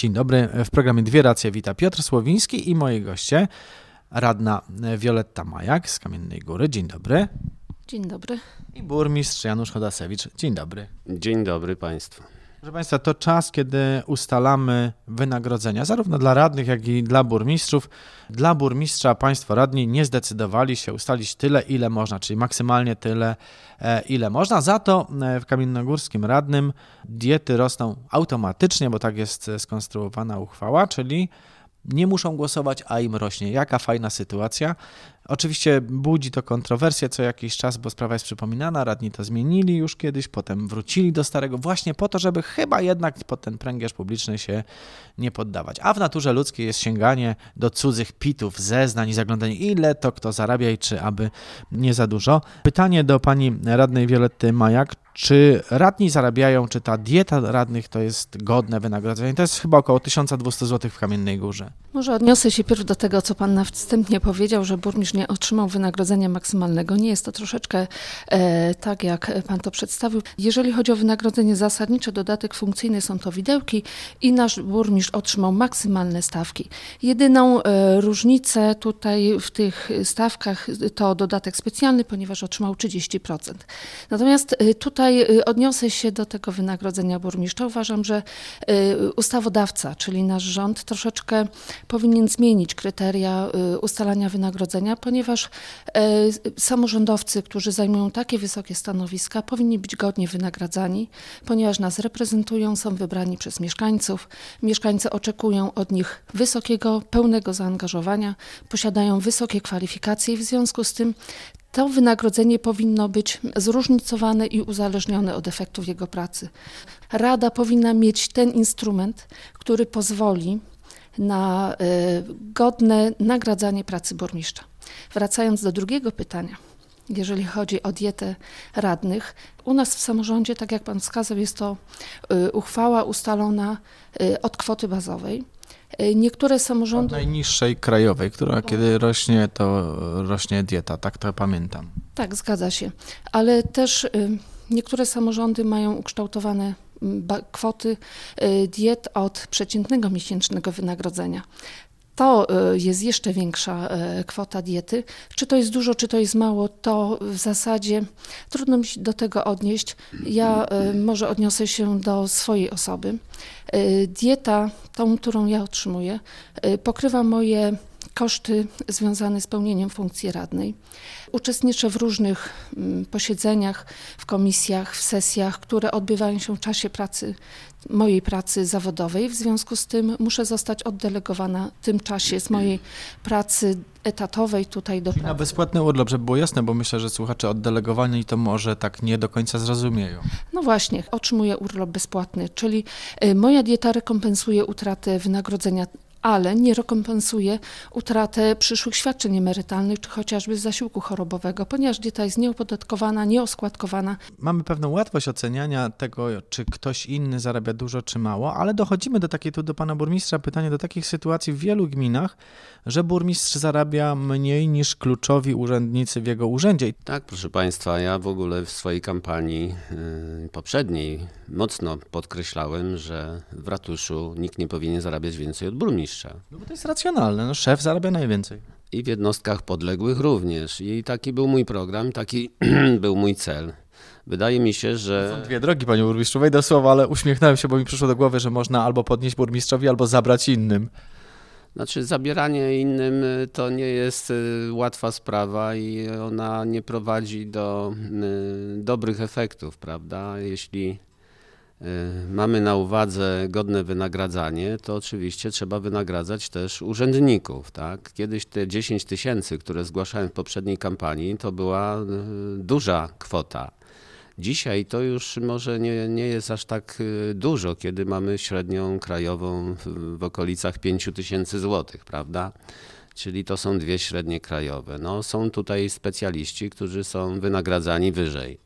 Dzień dobry. W programie Dwie Racje wita Piotr Słowiński i moi goście, radna Wioletta Majak z Kamiennej Góry. Dzień dobry. Dzień dobry. I burmistrz Janusz Chodasewicz. Dzień dobry. Dzień dobry Państwu. Proszę Państwa, to czas, kiedy ustalamy wynagrodzenia, zarówno dla radnych, jak i dla burmistrzów. Dla burmistrza Państwo radni nie zdecydowali się ustalić tyle, ile można, czyli maksymalnie tyle, e, ile można. Za to e, w Kamiennogórskim radnym diety rosną automatycznie, bo tak jest skonstruowana uchwała, czyli nie muszą głosować, a im rośnie. Jaka fajna sytuacja. Oczywiście budzi to kontrowersje co jakiś czas, bo sprawa jest przypominana, radni to zmienili już kiedyś, potem wrócili do starego, właśnie po to, żeby chyba jednak pod ten pręgierz publiczny się nie poddawać. A w naturze ludzkiej jest sięganie do cudzych pitów, zeznań i zaglądanie, ile to kto zarabia i czy aby nie za dużo. Pytanie do pani radnej Violetty Majak, czy radni zarabiają, czy ta dieta radnych to jest godne wynagrodzenie? To jest chyba około 1200 zł w Kamiennej Górze. Może odniosę się pierw do tego, co pan na wstępnie powiedział, że burmistrz nie otrzymał wynagrodzenia maksymalnego. Nie jest to troszeczkę e, tak, jak pan to przedstawił. Jeżeli chodzi o wynagrodzenie zasadnicze, dodatek funkcyjny są to widełki i nasz burmistrz otrzymał maksymalne stawki. Jedyną e, różnicę tutaj w tych stawkach to dodatek specjalny, ponieważ otrzymał 30%. Natomiast e, tutaj e, odniosę się do tego wynagrodzenia burmistrza. Uważam, że e, ustawodawca, czyli nasz rząd, troszeczkę powinien zmienić kryteria e, ustalania wynagrodzenia, ponieważ e, samorządowcy, którzy zajmują takie wysokie stanowiska, powinni być godnie wynagradzani, ponieważ nas reprezentują, są wybrani przez mieszkańców. Mieszkańcy oczekują od nich wysokiego, pełnego zaangażowania, posiadają wysokie kwalifikacje i w związku z tym to wynagrodzenie powinno być zróżnicowane i uzależnione od efektów jego pracy. Rada powinna mieć ten instrument, który pozwoli na y, godne nagradzanie pracy burmistrza. Wracając do drugiego pytania, jeżeli chodzi o dietę radnych, u nas w samorządzie, tak jak pan wskazał, jest to y, uchwała ustalona y, od kwoty bazowej. Niektóre samorządy. Od najniższej krajowej, która kiedy rośnie, to rośnie dieta, tak to pamiętam. Tak, zgadza się. Ale też niektóre samorządy mają ukształtowane kwoty diet od przeciętnego miesięcznego wynagrodzenia to jest jeszcze większa kwota diety. Czy to jest dużo, czy to jest mało, to w zasadzie trudno mi się do tego odnieść. Ja może odniosę się do swojej osoby. Dieta, tą, którą ja otrzymuję, pokrywa moje koszty związane z pełnieniem funkcji radnej. Uczestniczę w różnych posiedzeniach, w komisjach, w sesjach, które odbywają się w czasie pracy, mojej pracy zawodowej. W związku z tym muszę zostać oddelegowana w tym czasie z mojej pracy etatowej tutaj do pracy. Na bezpłatny urlop, żeby było jasne, bo myślę, że słuchacze oddelegowani to może tak nie do końca zrozumieją. No właśnie, otrzymuję urlop bezpłatny, czyli moja dieta rekompensuje utratę wynagrodzenia ale nie rekompensuje utratę przyszłych świadczeń emerytalnych, czy chociażby zasiłku chorobowego, ponieważ dieta jest nieopodatkowana, nieoskładkowana. Mamy pewną łatwość oceniania tego, czy ktoś inny zarabia dużo, czy mało, ale dochodzimy do takiej, tu do pana burmistrza, pytanie do takich sytuacji w wielu gminach, że burmistrz zarabia mniej niż kluczowi urzędnicy w jego urzędzie. Tak, proszę państwa, ja w ogóle w swojej kampanii yy, poprzedniej mocno podkreślałem, że w ratuszu nikt nie powinien zarabiać więcej od burmistrza. No bo to jest racjonalne, no szef zarabia najwięcej. I w jednostkach podległych również. I taki był mój program, taki był mój cel. Wydaje mi się, że. Są dwie drogi, panie burmistrzu. Wejdę słowa, ale uśmiechnąłem się, bo mi przyszło do głowy, że można albo podnieść burmistrzowi, albo zabrać innym. Znaczy, zabieranie innym y, to nie jest y, łatwa sprawa i ona nie prowadzi do y, dobrych efektów, prawda? Jeśli mamy na uwadze godne wynagradzanie, to oczywiście trzeba wynagradzać też urzędników. Tak? Kiedyś te 10 tysięcy, które zgłaszałem w poprzedniej kampanii, to była duża kwota. Dzisiaj to już może nie, nie jest aż tak dużo, kiedy mamy średnią krajową w, w okolicach 5 tysięcy złotych, prawda? Czyli to są dwie średnie krajowe. No, są tutaj specjaliści, którzy są wynagradzani wyżej.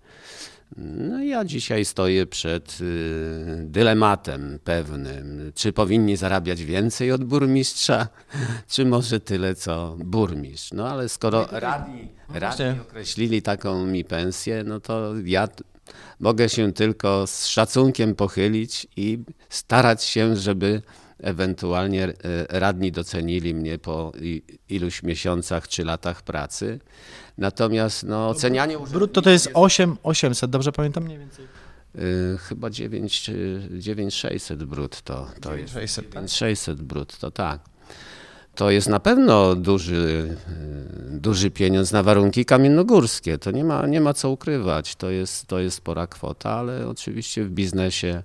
No ja dzisiaj stoję przed y, dylematem pewnym, czy powinni zarabiać więcej od burmistrza, czy może tyle co burmistrz. No ale skoro radni, radni określili taką mi pensję, no to ja mogę się tylko z szacunkiem pochylić i starać się, żeby ewentualnie e, radni docenili mnie po iluś miesiącach czy latach pracy. Natomiast no, ocenianie Brutto to jest 8 800, dobrze pamiętam mniej więcej? Y, chyba 9, y, 9600 brutto. To jest 600, tak? 9600 brutto, tak. To jest na pewno duży, y, duży pieniądz na warunki kamiennogórskie. To nie ma, nie ma co ukrywać. To jest, to jest spora kwota, ale oczywiście w biznesie,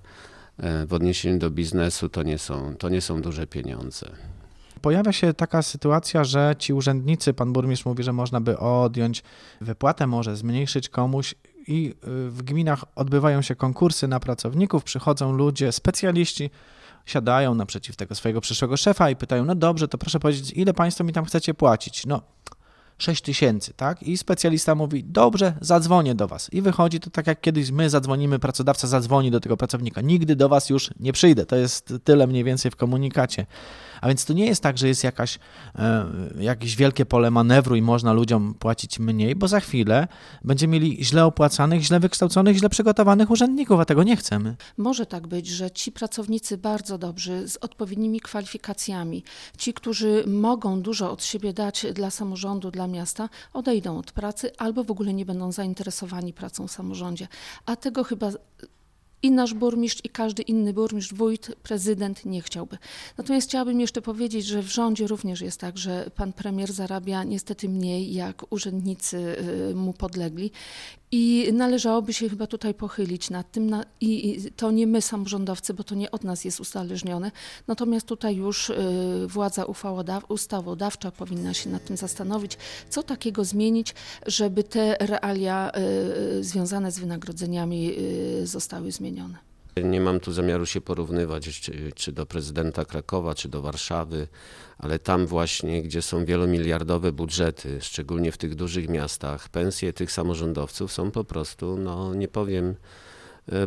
w odniesieniu do biznesu, to nie są, to nie są duże pieniądze. Pojawia się taka sytuacja, że ci urzędnicy, pan burmistrz mówi, że można by odjąć wypłatę, może zmniejszyć komuś i y, w gminach odbywają się konkursy na pracowników, przychodzą ludzie, specjaliści, siadają naprzeciw tego swojego przyszłego szefa i pytają, no dobrze, to proszę powiedzieć, ile państwo mi tam chcecie płacić? No, 6 tysięcy, tak? I specjalista mówi, dobrze, zadzwonię do was. I wychodzi to tak jak kiedyś my zadzwonimy, pracodawca zadzwoni do tego pracownika. Nigdy do was już nie przyjdę. To jest tyle mniej więcej w komunikacie. A więc to nie jest tak, że jest jakaś, e, jakieś wielkie pole manewru i można ludziom płacić mniej, bo za chwilę będziemy mieli źle opłacanych, źle wykształconych, źle przygotowanych urzędników, a tego nie chcemy. Może tak być, że ci pracownicy bardzo dobrzy, z odpowiednimi kwalifikacjami, ci, którzy mogą dużo od siebie dać dla samorządu, dla miasta, odejdą od pracy albo w ogóle nie będą zainteresowani pracą w samorządzie. A tego chyba i nasz burmistrz, i każdy inny burmistrz, wójt, prezydent nie chciałby. Natomiast chciałabym jeszcze powiedzieć, że w rządzie również jest tak, że pan premier zarabia niestety mniej, jak urzędnicy y, mu podlegli. I należałoby się chyba tutaj pochylić nad tym, na, i, i to nie my samorządowcy, bo to nie od nas jest uzależnione, natomiast tutaj już y, władza ustawodawcza powinna się nad tym zastanowić, co takiego zmienić, żeby te realia y, związane z wynagrodzeniami y, zostały zmienione. Nie mam tu zamiaru się porównywać czy, czy do prezydenta Krakowa, czy do Warszawy, ale tam właśnie, gdzie są wielomiliardowe budżety, szczególnie w tych dużych miastach, pensje tych samorządowców są po prostu, no nie powiem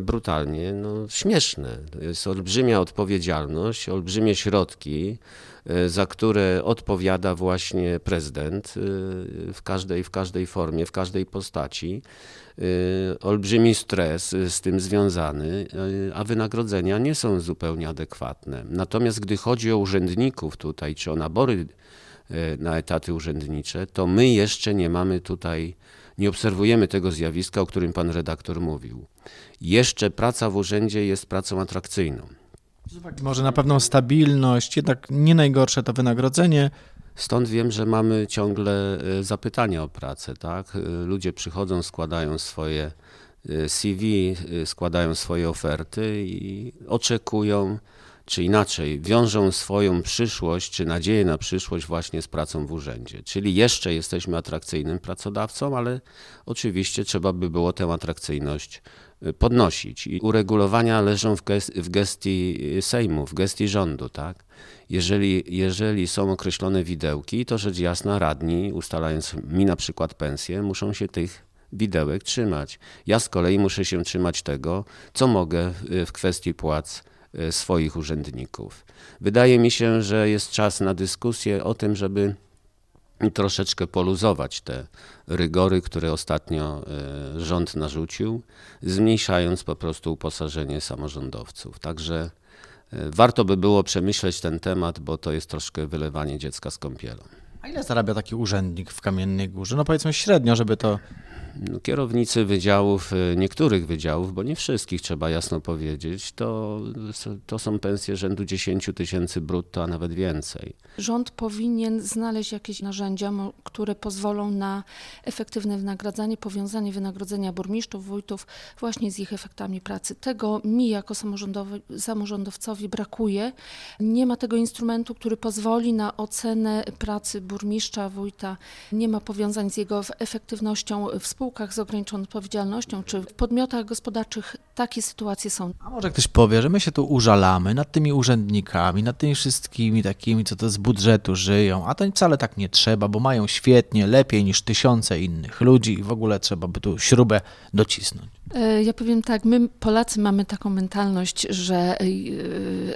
brutalnie, no śmieszne. To jest olbrzymia odpowiedzialność, olbrzymie środki, e, za które odpowiada właśnie prezydent e, w każdej, w każdej formie, w każdej postaci. Olbrzymi stres z tym związany, a wynagrodzenia nie są zupełnie adekwatne. Natomiast gdy chodzi o urzędników tutaj, czy o nabory na etaty urzędnicze, to my jeszcze nie mamy tutaj, nie obserwujemy tego zjawiska, o którym pan redaktor mówił. Jeszcze praca w urzędzie jest pracą atrakcyjną. Może na pewną stabilność, jednak nie najgorsze to wynagrodzenie. Stąd wiem, że mamy ciągle e, zapytania o pracę, tak? E, Ludzie przychodzą, składają swoje e, CV, składają swoje oferty i oczekują, czy inaczej, wiążą swoją przyszłość, czy nadzieję na przyszłość właśnie z pracą w urzędzie. Czyli jeszcze jesteśmy atrakcyjnym pracodawcą, ale oczywiście trzeba by było tę atrakcyjność podnosić. I uregulowania leżą w, ges- w gestii Sejmu, w gestii rządu, tak? Jeżeli, jeżeli są określone widełki, to rzecz jasna radni, ustalając mi na przykład pensję, muszą się tych widełek trzymać. Ja z kolei muszę się trzymać tego, co mogę y, w kwestii płac y, swoich urzędników. Wydaje mi się, że jest czas na dyskusję o tym, żeby troszeczkę poluzować te rygory, które ostatnio y, rząd narzucił, zmniejszając po prostu uposażenie samorządowców. Także y, warto by było przemyśleć ten temat, bo to jest troszkę wylewanie dziecka z kąpielą. A ile zarabia taki urzędnik w Kamiennej Górze? No powiedzmy średnio, żeby to... Kierownicy wydziałów, y, niektórych wydziałów, bo nie wszystkich trzeba jasno powiedzieć, to, to są pensje rzędu 10 tysięcy brutto, a nawet więcej. Rząd powinien znaleźć jakieś narzędzia, które pozwolą na efektywne wynagradzanie, powiązanie wynagrodzenia burmistrzów, wójtów właśnie z ich efektami pracy. Tego mi jako samorządowcowi brakuje. Nie ma tego instrumentu, który pozwoli na ocenę pracy burmistrza, wójta. Nie ma powiązań z jego efektywnością w spółkach z ograniczoną odpowiedzialnością czy w podmiotach gospodarczych. Takie sytuacje są. A może ktoś powie, że my się tu użalamy nad tymi urzędnikami, nad tymi wszystkimi takimi, co to z budżetu żyją, a to wcale tak nie trzeba, bo mają świetnie, lepiej niż tysiące innych ludzi i w ogóle trzeba by tu śrubę docisnąć. E, Ja powiem tak, my Polacy mamy taką mentalność, że e,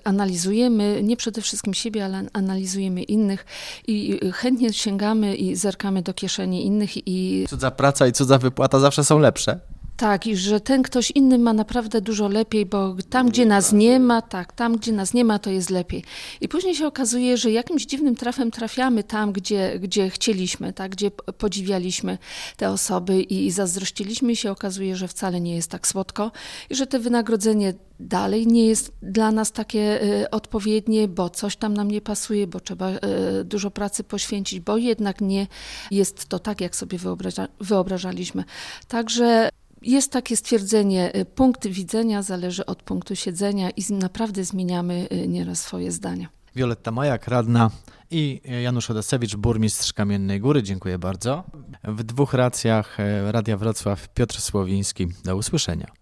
analizujemy nie przede wszystkim siebie, ale analizujemy innych i chętnie sięgamy i zerkamy do kieszeni innych i Cudza praca i cudza wypłata zawsze są lepsze. Tak, i że ten ktoś inny ma naprawdę dużo lepiej, bo tam, gdzie nas nie ma, tak, tam, gdzie nas nie ma, to jest lepiej. I później się okazuje, że jakimś dziwnym trafem trafiamy tam, gdzie, gdzie chcieliśmy, tak, gdzie podziwialiśmy te osoby i, i zazdrościliśmy i się okazuje, że wcale nie jest tak słodko i że te wynagrodzenie dalej nie jest dla nas takie y, odpowiednie, bo coś tam nam nie pasuje, bo trzeba y, dużo pracy poświęcić, bo jednak nie jest to tak, jak sobie wyobraża, wyobrażaliśmy. Także jest takie stwierdzenie, y, punkt widzenia zależy od punktu siedzenia i naprawdę zmieniamy y, nieraz swoje zdania. Wioletta Majak, radna i Janusz Odesewicz, burmistrz Kamiennej Góry. Dziękuję bardzo. W dwóch racjach e, Radia Wrocław Piotr Słowiński. Do usłyszenia.